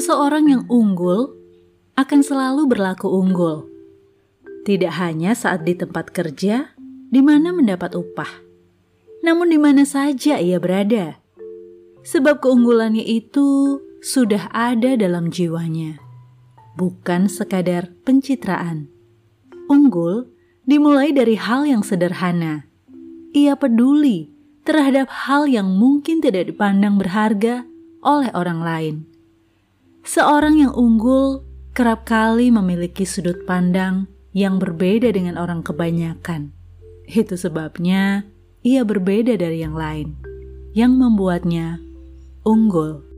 Seseorang yang unggul akan selalu berlaku unggul. Tidak hanya saat di tempat kerja, di mana mendapat upah, namun di mana saja ia berada. Sebab keunggulannya itu sudah ada dalam jiwanya, bukan sekadar pencitraan. Unggul dimulai dari hal yang sederhana. Ia peduli terhadap hal yang mungkin tidak dipandang berharga oleh orang lain. Seorang yang unggul kerap kali memiliki sudut pandang yang berbeda dengan orang kebanyakan. Itu sebabnya ia berbeda dari yang lain, yang membuatnya unggul.